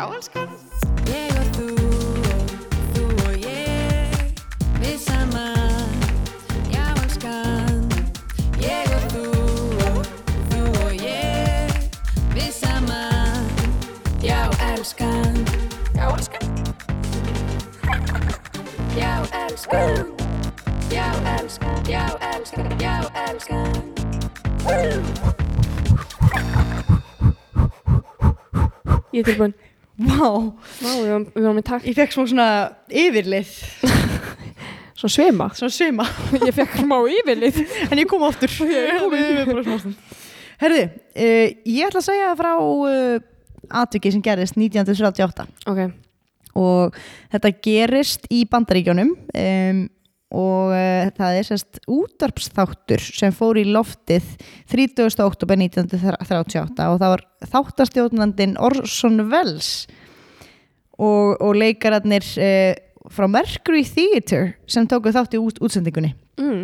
Já, elskan. Ég og þú og þú og ég Við saman Já, elskan. Ég og þú og þú og ég Við saman Já, elskan. Já, elskan. Já, elskan. Já, elskan. Já, elskan. Já, elskan. Ég er tilbúin Vá, Vá, við varum, við varum í takt. Ég fekk smá svona yfirlið, Svo svima? Svona svima, Ég fekk smá yfirlið. En ég kom stund. Herði, uh, ég ætla að segja frá uh, atviki sem gerist 1938 Ok, og þetta gerist í bandaríkjónum um, og uh, það er sérst útvarpsþáttur sem fór í loftið 30. oktober 1938 og það var þáttastjórnandinn Orson Welles og, og leikararnir uh, frá Mercury Theatre sem tóku þátt í út, útsendingunni mm.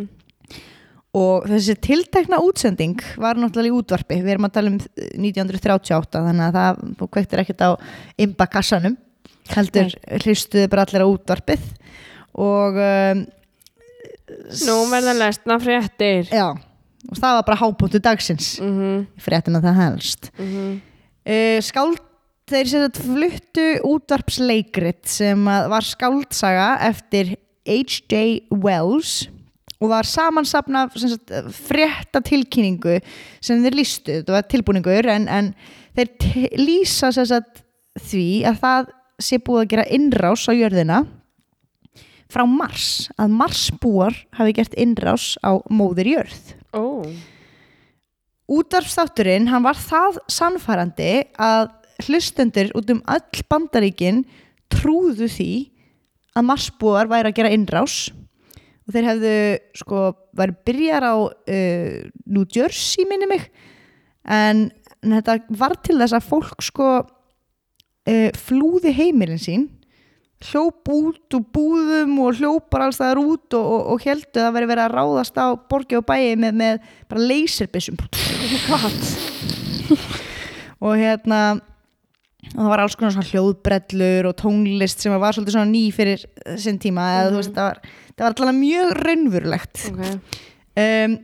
og þessi tiltekna útsending var náttúrulega í útvarpi við erum að tala um 1938 þannig að það þú kveiktir ekkert á imbakassanum heldur hlustuðu bara allir á útvarpið og um, Nú verða lesna fréttir. Já, og það var bara hápunktu dagsins. Mm -hmm. fréttina það helst. Mm uh, skáld þeir sem þetta fluttu útvarpsleikrit sem að var skáldsaga eftir H.J. Wells og var samansapna frétta tilkynningu sem þeir lístu, þetta var tilbúningur en, en þeir lýsa sagt, því að það sé búið að gera innrás á jörðina frá Mars, að Marsbúar hafi gert innrás á móðir jörð. Ó, útvarpstátturinn, hann var það sannfærandi að hlustendur út um öll bandaríkin trúðu því að marsbúar væri að gera innrás. Og þeir hefðu sko væri byrjar á uh, New Jersey minni mig. En, en þetta var til þess að fólk sko uh, flúði heimilin sín hljóp út úr búðum og hljópar alls það út og, og, og heldu að veri verið að ráðast á borgi og bæi með, með bara leysirbissum og hérna og það var alls konar svona hljóðbrellur og tónlist sem var svolítið svona ný fyrir sinn tíma eða þú veist það var, það var allavega mjög raunverulegt. Ok. Um,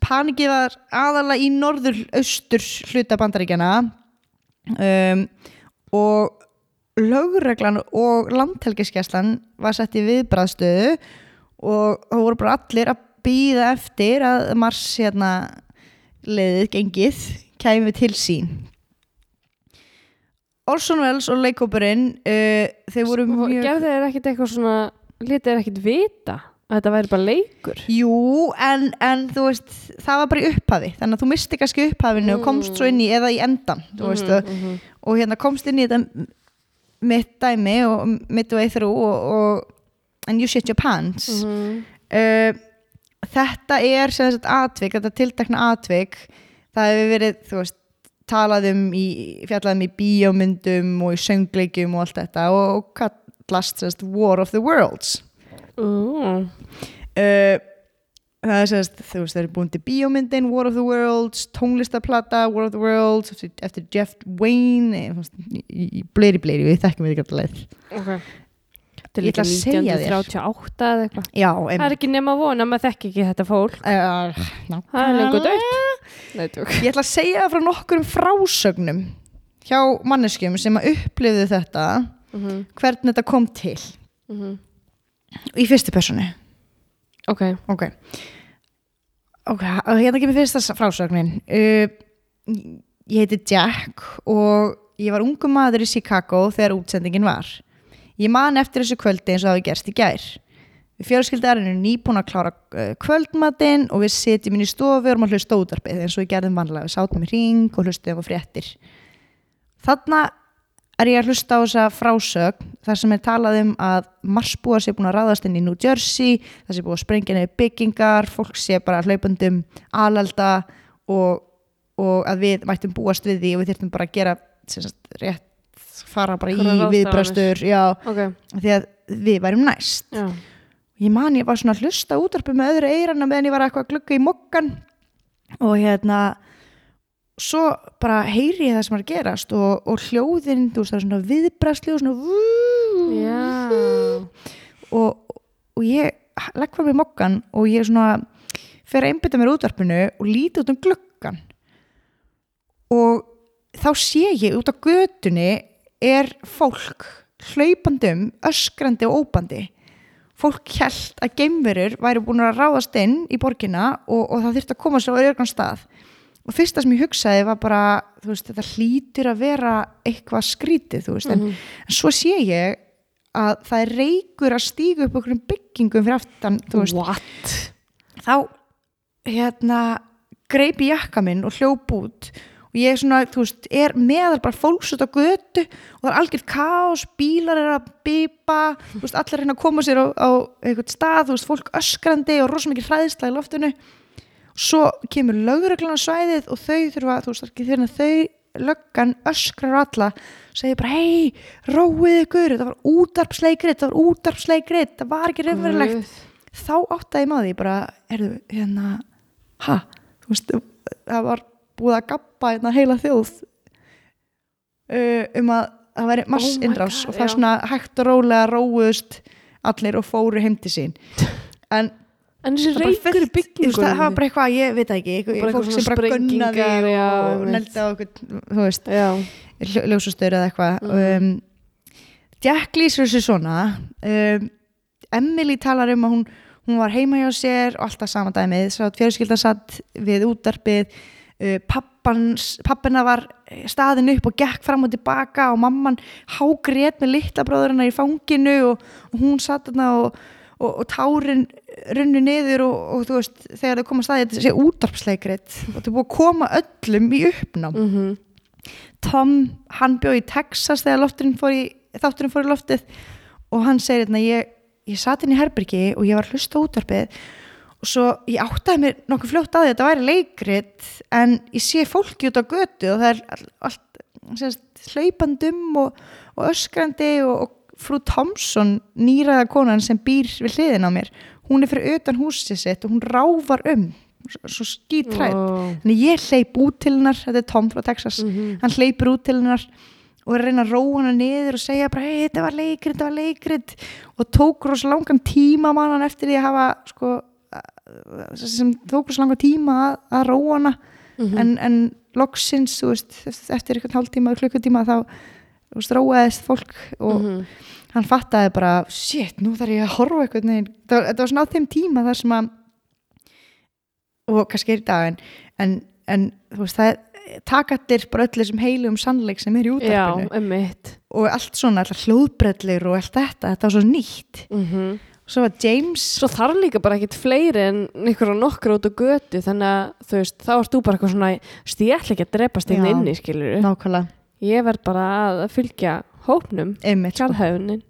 panikið var aðalega í norður austur hluta bandaríkjana um, og lögreglan og landhelgiskeslan var sett í viðbræðstöðu og það voru bara allir að býða eftir að Mars hérna leiðið gengið kæmi til sín. Orson Welles og leikópurinn uh, þeir voru mjög Gefðu þeir ekkert eitthvað svona Lítið þeir ekkert vita að þetta væri bara leikur? Jú, en, en þú veist það var bara í upphafi, þannig að þú misti kannski upphafinu og komst svo inn í, eða í endan veist, og, og hérna komst inn í þetta mitt dæmi og midway through og, og and you shit your pants. Uh, þetta er sem sagt atvik, þetta tiltakna atvik. Það hefur verið, þú veist talað um í, fjallað um í bíómyndum og í söngleikjum og allt þetta og, og kallast sem sagt War of the Worlds. Mm. uh, það er sérst þú veist það eru búin til bíómyndin War of the Worlds, tónlistaplata War of the Worlds eftir, eftir Jeff Wayne bleiri bleiri við þekkjum við ekki leið. Ok. Þetta er Ég ætla að segja þér. 1938 eða eitthvað. Já, Það er ekki nema von að maður þekki ekki þetta fólk. Uh, Það er lengur dött ég ætla að segja frá nokkurum frásögnum hjá manneskjum sem að upplifðu þetta Mhm, hvernig þetta kom til. Í fyrstu personu Ok. Ok. Ok, hérna kemur fyrsta frásögnin. Uh, ég heiti Jack og ég var ungum maður í Chicago þegar útsendingin var. Ég man eftir þessu kvöldi eins og það hafi gerst í gær. Við fjölskyldarinn er nýbúin að klára uh, kvöldmatinn og við sitjum inn í stofu og erum að hlusta á útvarpið eins og við gerðum vanlega við sátum í ring og hlustum á fréttir. Þarna er ég að hlusta á þessa frásögn þar sem er talað um að marsbúar sé búin að ráðast inn í New Jersey það sé búin að sprengja nefnir byggingar fólk sé bara hlaupandum alalda og, og að við mættum búast við því og við þyrftum bara að gera sagt, rétt fara bara Einhverjar í viðbrastur já, Ok. Því að við værum næst. Já. Ég man ég var svona að hlusta útarpi með öðru eirana meðan ég var eitthvað að glugga í mokkan og hérna svo bara heyri ég það sem er að gerast og, og hljóðin, þú veist, það er svona viðbræðsli og svona vú, Já. og, og ég legg fram í mokkan og ég svona fer að einbytta mér útvarpinu og líti út um gluggan og þá sé ég út á götunni er fólk hlaupandum, öskrandi og óbandi fólk held að geimverur væri búin að ráðast inn í borgina og, og það þurfti að koma sér á örgan stað og fyrsta sem ég hugsaði var bara veist, þetta hlýtur að vera eitthvað skrítið, veist, en, en svo sé ég að það er reykur að stíga upp okkur byggingum fyrir aftan, veist, þá hérna greip í jakka minn og hljóp út og ég er svona, veist, er meðal bara fólks út á götu og það er algjört kaos, bílar er að veist, allir reyna að koma sér á, á eitthvað stað, veist, fólk öskrandi og rosa mikið hræðisla í loftinu svo kemur lögreglan á svæðið og þau þurfa, þú veist, ekki þegar þau löggan öskrar alla segir bara, hei, róið ykkur. Þetta var útarpsleikrit, þetta var útarpsleikrit þetta var ekki reyfverulegt þá áttaði maður því bara, erðu, hérna ha, þú veist það var búið að gappa hérna heila þjóð uh, um að það væri Oh massinnrás God, og það já. svona hægt og rólega róuðust allir og fóru heim til sín. En En þessi reykur í byggingunum það var bara eitthvað, ég veit ekki fólk sem bara gunnaði og á eitthvað, þú veist, Já, ljó- ljósastöður eða eitthvað. Mhm. um, Jack lýsir þessu svona um, Emily talar um að hún, hún var heima hjá sér og alltaf sama dæmið, svo að fjörskildan satt við útarpið uh, pappina var staðin upp og gekk fram og tilbaka og mamman hágrét með litla bróðurina í fanginu og, og hún satt þarna og, og, og tárin runnu niður og, og þú veist þegar þau koma staðið þetta sé útarpsleikrit og þau búið að koma öllum í uppnám. Mhm. Tom, hann bjó í Texas þegar fór í, þátturinn fór í loftið og hann segir hérna ég, ég satt inn í herbyrgi og ég var að hlusta á útvarpið og svo ég áttaði mér nokkuð fljótt að þetta væri leikrit en ég sé fólki út á götu og það er all- allt sérst, hlaupandum og, og öskrandi og frú Thompson nýraða konan sem býr við hliðin á mér hún er fyrir utan húsið sitt og hún ráfar um svo skítrætt Ó. Þannig ég hleyp út til hennar, þetta er Tom frá Texas, Mhm. hann hleypur út til hennar og er að reyna að róa hana niður og segja bara, hei, þetta var leikrit, þetta var leikrit og tók rosa langan tíma mann eftir því að hafa, sko, sem tók rosa langan tíma að, að róa hana, Mhm. en, en loksins, veist, eftir einhvern hálftíma og klukkutíma þá, þú veist, róaðist fólk og Mhm. hann fattaði bara, shit, nú þarf ég að horfa eitthvað þetta, var- var svona á þeim tíma þar sem að og kannski er í dag en, en, en þú veist, það takattir bara öll þessum heilum sannleik sem er í Já, útarpinu emmitt og allt svona, allar hljóðbrellir og allt þetta, þetta var svo nýtt. Mm svo var James Svo þarf líka bara ekkit fleiri en ykkur og nokkur út á götu þannig að þú veist, þá ert þú bara eitthvað svona þú veist, ég ætla ekki að drepast inn Já. inni skilur nákvæmlega ég verð bara að fylgja hópnum, sko. kjarðhæfunin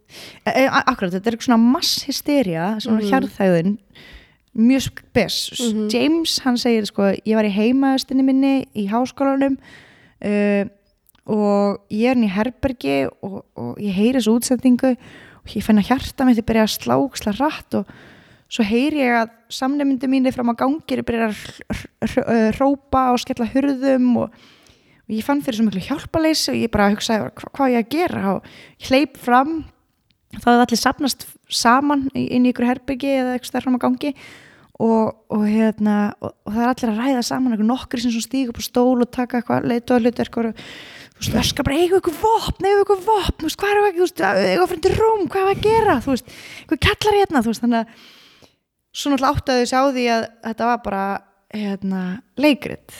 e, e, akkurat, þetta er svona masshysteria svona Mhm. hjarðhæðun mjög spes Mhm. James, hann segir sko, ég var í heimaðustinni minni í háskólanum uh, og ég er inn í herbergi og, og ég heyri þessu útsendingu og ég finn að hjarta mitt er byrjað að slá slá rætt og svo heyri ég að samnefndi mínir fram á gangir er byrjað að hr- hr- hrópa og skella hurðum og, og ég fann fyrir svo miklu hjálpaleysi og ég bara hugsaði hva, hvað ég að gera? Og ég hleyp fram þá hefði allir sapnast saman inn í ykkur herbyggi eða eitthvað stær fram á gangi og, og, hérna, og, og það er allir að ræða saman nokkri sem stíg upp á stól og taka eitthvað leitu að hlutu eitthvað þú veist, bara eigu ykkur vopn, eigu ykkur vopn? Þú veist, hvað er ekki, þú veist, eigu að fyrir rúm hvað er að gera, þú veist, eitthvað kallar hérna þú veist, þannig að svo náttúrulega áttaðu þessi á því að þetta var bara hérna, leikrit.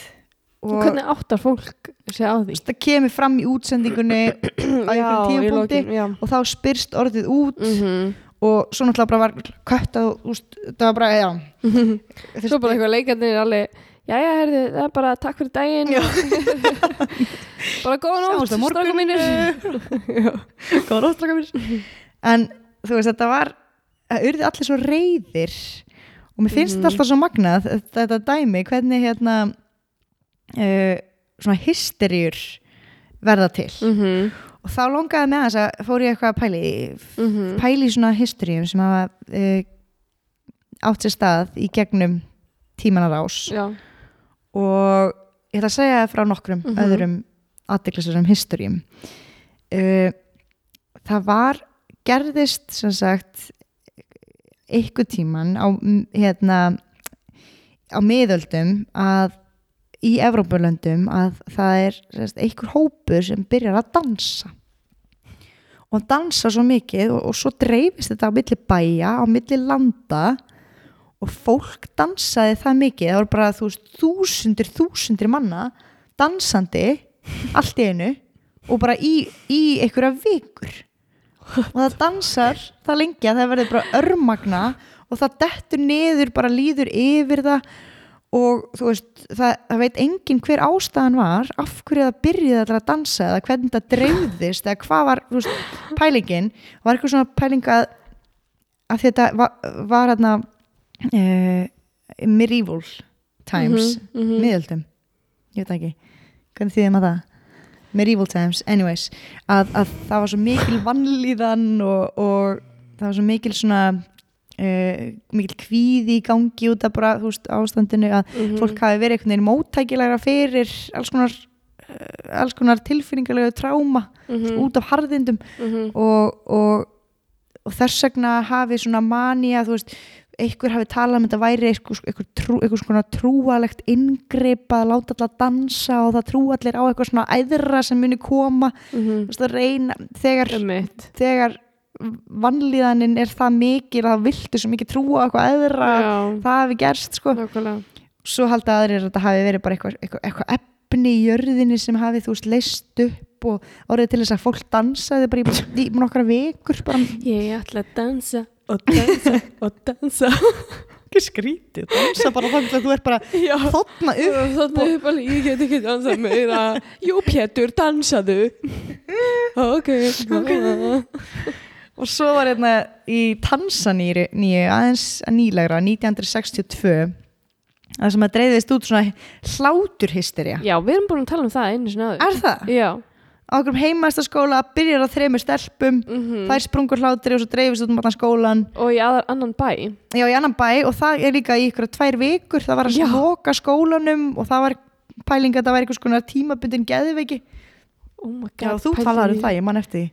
Og Hvernig áttar fólk? Það kemur fram í útsendingunni á lokin, já. og þá spyrst orðið út Mhm. og svo náttúrulega bara var kött að það var bara, já. Svo bara eitthvað leikandi er alveg Jæja, herði, það er bara takk fyrir daginn. Bara góða nótt, strákar mínir. Góða róttraka mér en þú veist, þetta var það urði allir svo reyðir og mér finnst Mhm. þetta alltaf svo magnað þetta dæmi, hvernig hérna uh, svona hysteríur verða til. Mhm, og þá longaði með þess að fór ég eitthvað að pæli mhm. pæli í svona hysteríum sem hafa uh, átt sér stað í gegnum tímanar ás Já, og ég ætla að segja það frá nokkrum Mhm. öðrum aðdeklisverðum historium uh, það var gerðist sem sagt einhver tíman á hérna á miðöldum að í Evrópulöndum að það er sagt, einhver hópur sem byrjar að dansa. Og dansa svo mikið og, og svo dreifist þetta á milli bæja, á milli landa og fólk dansaði það mikið, það voru bara þú veist, þúsundir, þúsundir manna dansandi allt í einu og bara í, í einhverja vikur. Og það dansar það lengi að það verður bara örmagna og það dettur niður, bara líður yfir það og þú veist, það, það veit enginn hver ástæðan var af hverju það byrjaði allir að dansa eða hvernig það dreifðist eða hvað var þú veist, pælingin. Var eitthvað svona pæling að, að þetta var, var hérna uh, medieval times Mhm, mhm. miðöldum, ég veit ekki. Hvernig þýðum að það? Medieval times, anyways að, að það var svo mikil vannlíðan og, og það var svo mikil svona uh, mikil kvíði í gangi út af bara þú veist, ástandinu að Mhm. fólk hafi verið einhvern veginn móttækilegra fyrir alls konar, uh, alls konar tilfinningarlega tráma Mhm, út af harðindum mhm. og, og, og þess vegna hafi svona þú veist, einhver hafi talað um þetta væri eitthvað, trú, eitthvað svona trúalegt inngrip að láta allar dansa og það trú allir á eitthvað svona æðra sem muni koma Mhm. Veist, að reyna, þegar, þegar vannlíðanin er það mikil að það viltu svo mikið trúa eitthvað æðra Já, það hafi gerst sko. Nákvæmlega. Svo halda aðrir að þetta hafi verið bara eitthvað, eitthvað, eitthvað efni í jörðinni sem hafi þú veist leist upp og orðið til þess að fólk dansaði bara í, í nokkra vikur bara. Ég ætla að dansa og dansa og dansa. Ekki skrítið, dansa bara þannig að þú er bara Já. þotna upp Þannig upp alveg, ég get ekki dansað meira. Jú Pétur, dansaðu. Ok, og svo var hérna í Tansaníu nýju, aðeins nýlegra 1962 það sem að dreifðist út svona hláturhysteria Já, við erum búin að tala um það einu sinni áður. Er það? Já. Á okkur heimastaskóla byrjar á þreymur stelpum mm þær sprungur hlátri og svo dreifist út um allan skólan. Og í aðar annan bæ. Já, í annan bæ og það er líka í ykkur tvær vikur það var að Já. loka skólanum og það var pæling að það var einhvers konar tímabundin geðveiki Oh my god já, þú talaður um það, ég man eftir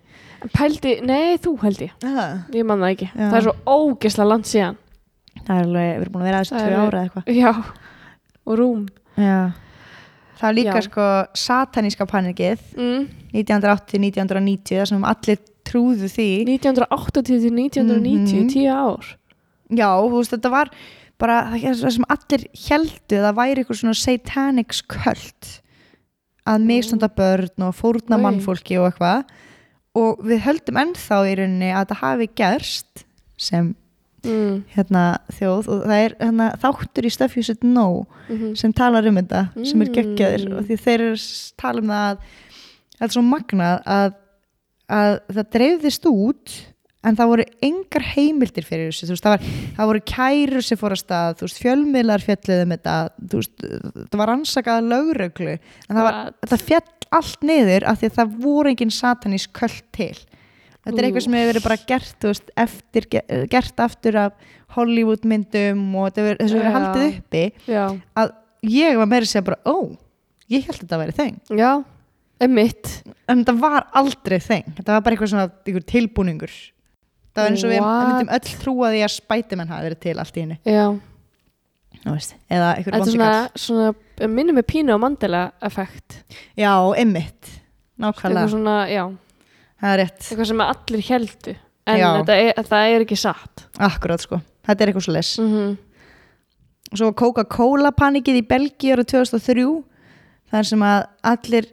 Pældi, nei þú held ég. Það Ég man það ekki. Já. Það er svo ógesla land síðan. Er alveg, við erum búin að vera aðeins Það er- ára eða eitthvað. Já Og rúm. Já. það er líka sko sataníska panikið mm. 1980-1990 þar sem allir trúðu því. 1980 til 1990 Mhm. 10 ár. Já, þú veist, þetta var bara það það sem allir heldu það væri eitthvað svona satanic sköld að misstanda börn og fórna mannfólki og eitthvað. Og við höldum ennþá í rauninni að það hafi gerst sem mm. hérna þjóð. Og það er hérna, þáttur í Stuff You Should Know Mm sem talar um þetta sem er geggjaður. Mm. og því þeir tala um það að það er svo magnað að, að það dreifðist út en það voru engar heimildir fyrir þessu, veist, það, var, það voru kærur sem fór að stað, veist, fjölmiðlar fjalluð um þetta, veist, það var rannsakað lögreglu, en það var það fjall allt niður af því að það voru engin satanísk köld til. Þetta er eitthvað sem hefur verið bara gert eftir, ge- gert aftur af Hollywood myndum og hefur, þessu Já. haldið uppi Já. að ég var meira að segja bara, ó ég held að þetta væri þeng, Já Emitt en þetta var aldrei þeng þetta var bara eitthvað svona einhver tilbúningur það var eins og við myndum öll trúa því að spætumenn hafi verið til allt í henni Já. Eða einhver er svona minnum með pínu og Mandela effekt. Já, emmitt, nákvæmlega. Svona, það er rétt, eitthvað sem allir heldu en er, það er ekki satt. Akkurat sko. Þetta er eitthvað svo les mm -hmm. svo Coca-Cola panikið í Belgíu ára 2003 þar sem að allir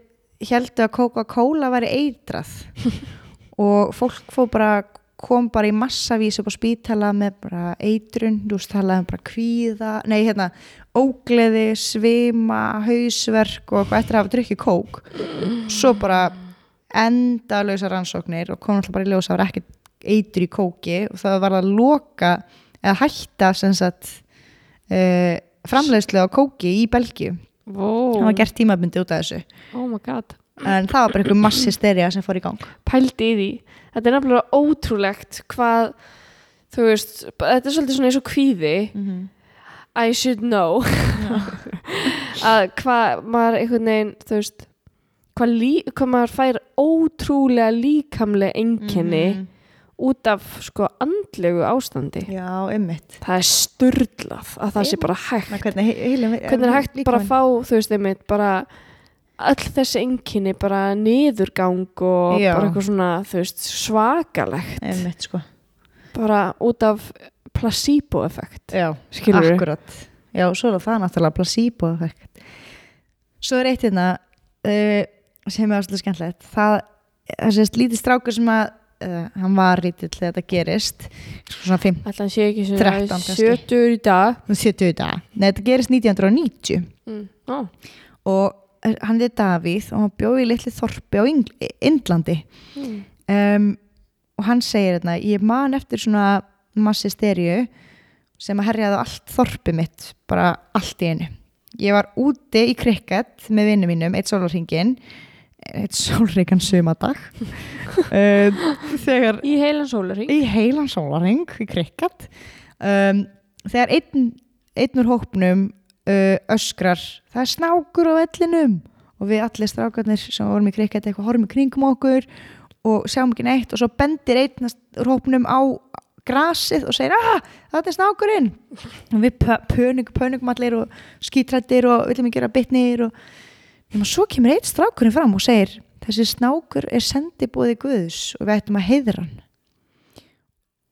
heldu að Coca-Cola væri eitrað. Og fólk fór bara kom bara í massavís upp á spítala með bara eitrun, þú veist talaði um bara kvíða, nei hérna ógleði, svima, hausverk og eitthvað eftir að hafa drukkið kók. Svo bara endalösa rannsóknir og kom alltaf bara í ljós að var ekki eitur í kóki og það var að loka eða hætta sem sagt uh, framleiðslu á kóki í Belgíu. Vó, það var gert tímabundi út af þessu. Oh my god en það var bara einhver massi sterja sem fór í gang. Pældi í því. Þetta er nefnilega ótrúlegt hvað þú veist, þetta er svolítið svona eins og kvíði. Mm -hmm. I should know. Að hvað maður einhvern veginn þú veist hvað, lí, hvað maður fær ótrúlega líkamlega einkenni Mhm. út af sko andlegu ástandi. Já, það er sturdlað að það sé bara hægt. Hvernig er hægt bara að fá þú veist einmitt bara öll þessi einkenni bara niðurgang og Já. bara eitthvað svona veist svakalegt. Einmitt, sko. Bara út af placebo effekt Já, Skilurðu? akkurat. Já, svo er það náttúrulega placebo effekt Svo er eitt hérna uh, sem er áslega skemmtilegt. Það, það er sérst lítið strákur sem að uh, hann var lítill þegar þetta gerist. Svona 5, Ætla hann sé ekki 13 svona kannski. 70 í dag? 70 dag. Nei, þetta gerist 1990 mm. Ó, og hann er Davíð og hann bjóði í litli þorpi á Indlandi. Mm. um, og hann segir hérna ég man eftir svona massi sterju sem að herjaði allt þorpi mitt bara allt í einu. Ég var úti í krikket með vinnum mínum eitt sólarringin eitt sólríkan sumadag um, þegar í heilan sólarring í heilan sólarring í krikket um, þegar einn, einn úr hópnum uh, öskrar. Það er snákur á vellinum. Og við allir strákarnir sem vorum í krikket eitthvað horfum í kringum okkur og sjáum ekki neitt. Og svo bendir einn úr hópnum á grasið og segir ah, þetta er snákurinn. Og við pö- pönugum, pönugum allir og skítrættir og viljum ekki gera bitnir og svo kemur einn strákurinn fram og segir þessi snákur er sendibóði Guðs og við ættum að heiðra hann.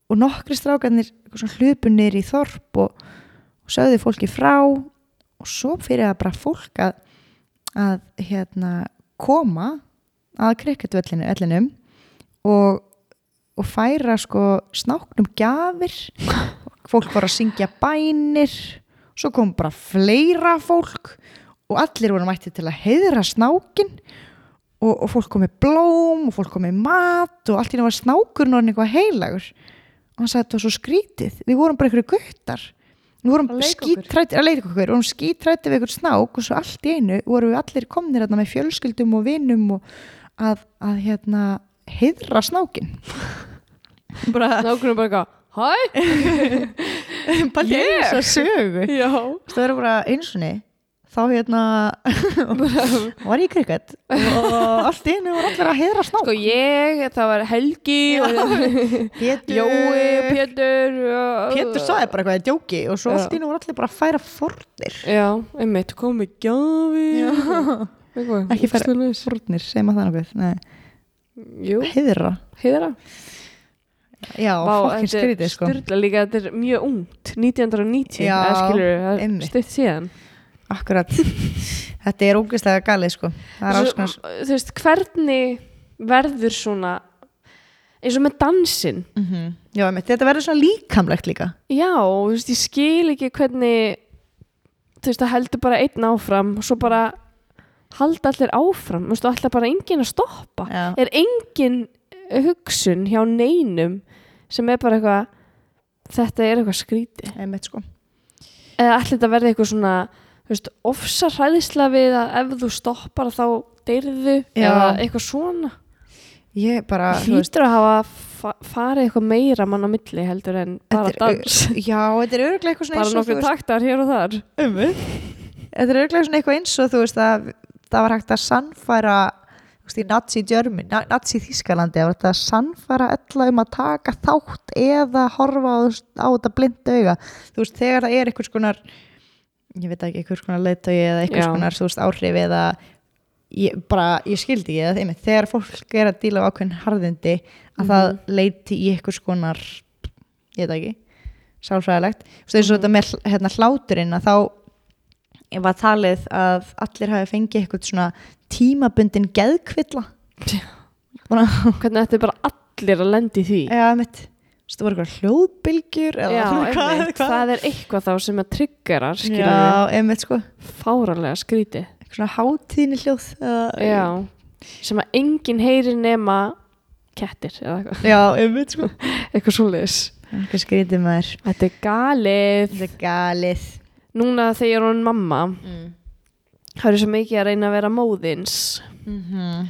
Og nokkri strákarnir eitthvað svona hlupu niður í þorp og, og sögðu fólki frá og svo fyrir að bara fólk að, að hérna koma að krikketvöllinum og, og færa sko snáknum gjafir. Fólk voru að syngja bænir. Svo kom bara fleira fólk og allir voru mætti til að heiðra snákin og, og fólk kom með blóm og fólk kom með mat og allt í náttúrulega var snákurinn orðin eitthvað heilagur. Og hann sagði þetta var svo skrítið við vorum bara einhverju guttar við vorum skítrætti að leika okkur. Við vorum skítrætti við einhver snák og svo allt í einu vorum við allir komnir hérna með fjölskyldum og vinum og að, að hérna heiðra snákin bara nákvæmlega bara eitthvað hæ, bara Ég? þess að sögu. Það er bara einsunni þá hérna var ég krikett og allt einu var allir að heiðra snák. Sko ég, það var Helgi Pétur. Jói, Pétur Pétur sagði bara eitthvað í djóki og svo allt einu var allir bara að færa fornir. Já, einmitt, komið gjafi Ekki færa- fornir, nokkuð? Nei, jú, heiðra. Heiðra? Já, fokkin skrítið sko. styrla líka, þetta er mjög ungt 1990, Já, eða skilur það er einmitt. stutt síðan akkurat, þetta er ógeðslega galið sko. Svo, þú veist, hvernig verður svona eins og með dansinn? Mm já, einmitt, þetta verður svona líkamlegt líka. Já, þú veist, ég skil ekki hvernig þú veist, það heldur bara einn áfram og svo bara halda allir áfram, þú veist, og allir bara enginn að stoppa. Já, er engin hugsun hjá neinum sem er bara eitthvað þetta er eitthvað skríti sko. Eða allir þetta verði eitthvað svona veist, ofsa hræðisla við að ef þú stoppar þá deyrðu eða eitthvað svona. Ég bara, hlýtur að hafa fa farið eitthvað meira mann á milli heldur en bara þetta er- dans. já, þetta er öruglega eitthvað svona bara veist, taktar hér og þar. Einmitt. þetta er öruglega svona eitthvað eins og þú veist að það var hægt að sannfæra í Nazi Germany, Na- Nazi Þískalandi það var hægt að sannfæra alla um að taka þátt eða horfa á, á þetta blind auga. Þú veist, þegar það er einhvers konar ég veit ekki, einhvers konar leiðtögi eða einhvers Já. konar, þú veist, áhrif eða ég, bara, ég skildi ekki eða einmitt, þegar fólk er að díla á ákveðin harðindi að það leiti í einhvers konar ég veit ekki sálfræðilegt, þú veist, eins og þetta með hérna, hláturinn að þá var talið að allir hafi fengið eitthvað svona tímabundin geðkvilla. Bara, hvernig þetta er bara allir að lendi því? Eða mitt það voru eitthvað hljóðbylgjur eða hvað, það er eitthvað þá sem að triggerar Já, einmitt sko. Fáranlega skríti eitthvað svona hátíðni hljóð eða, Já, sem að enginn heyrir nema kettir eða eitthvað, já einmitt sko. Eitthvað svoleiðis. Eitthvað skrítið maður. Þetta er galið. Þetta er galið. Núna þegar hún mamma mm. það er svo mikið að reyna að vera móðins. Mm -hmm.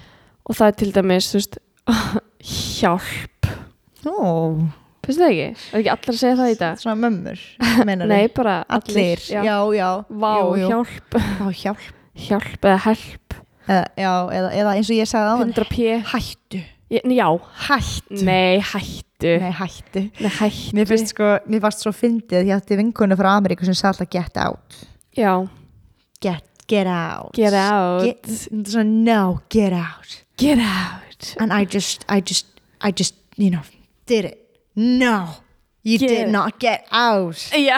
og það er til dæmis þú veist, hjálp. Ó, finnst það ekki? er ekki allir að segja það í dag? Svona mömmur, meinar nei, bara Allir, já, já, vá, jú, jú. hjálp. Vá, hjálp. Hjálp eða help. Eða, Já, eða, eða eins og ég sagði á 100 p. Hættu. Ég- já, Hættu. Nei, hættu. Nei, hættu. Nei, hættu. Mér finnst sko, mér varst svo fyndið Ég átti vinkonu frá Ameríku sem sagði alltaf get out. Já, Get, get out. Get out. Get, Svona, no, get out. Get out. And I just, I just, I just, you know, did it No, you Get- did not get out. Já,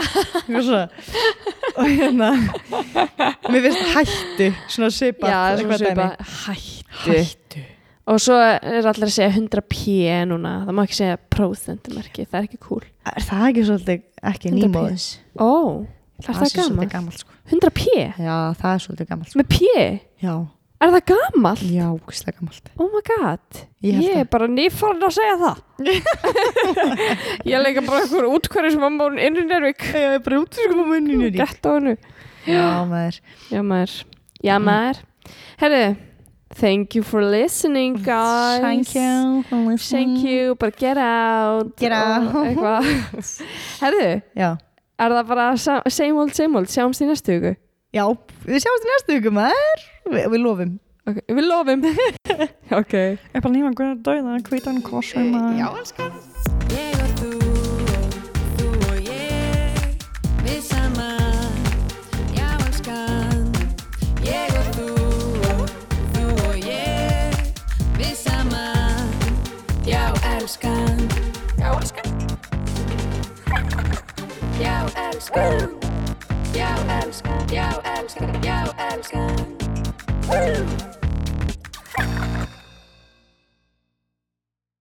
og hérna mér finnst hættu svona svipað já, svona dæmi. hættu. Hættu. Og svo er allir að segja 100 p núna, það má ekki segja prósentumerki, það er ekki cool. Er það ekki svolítið ekki 100p? nýmóðis ó, er það, sé svolítið gaman? gamalt sko. 100 p, já það er svolítið gamalt sko. með p? Já, er það gamalt? já, það gamalt. Oh my god, Ég ég er bara nýfarn að segja það. Ég leika bara einhver útkværi sem var mórn inn í Nervík ég er bara út sko munninu gett á hennu já maður. Já maður, já maður. Herru, thank you for listening guys. thank you for listening. Thank you, bara get out. Get out. eitthvað. Herðu, já. er það bara sa- same old, same old, sjáumst í næstu viku já, við sjáumst í næstu viku maður. Við, við lofum. Okay. Við lofum. Ok. Ég er bara nýma hverja döða hvítan korsum já, elskan. Ég og þú og þú og ég Við saman Já, elskan. Ég og þú og þú og ég Við saman Já, elskan. Já, elskan. Já, elskan Já, elskan Já, elskan Já, elskan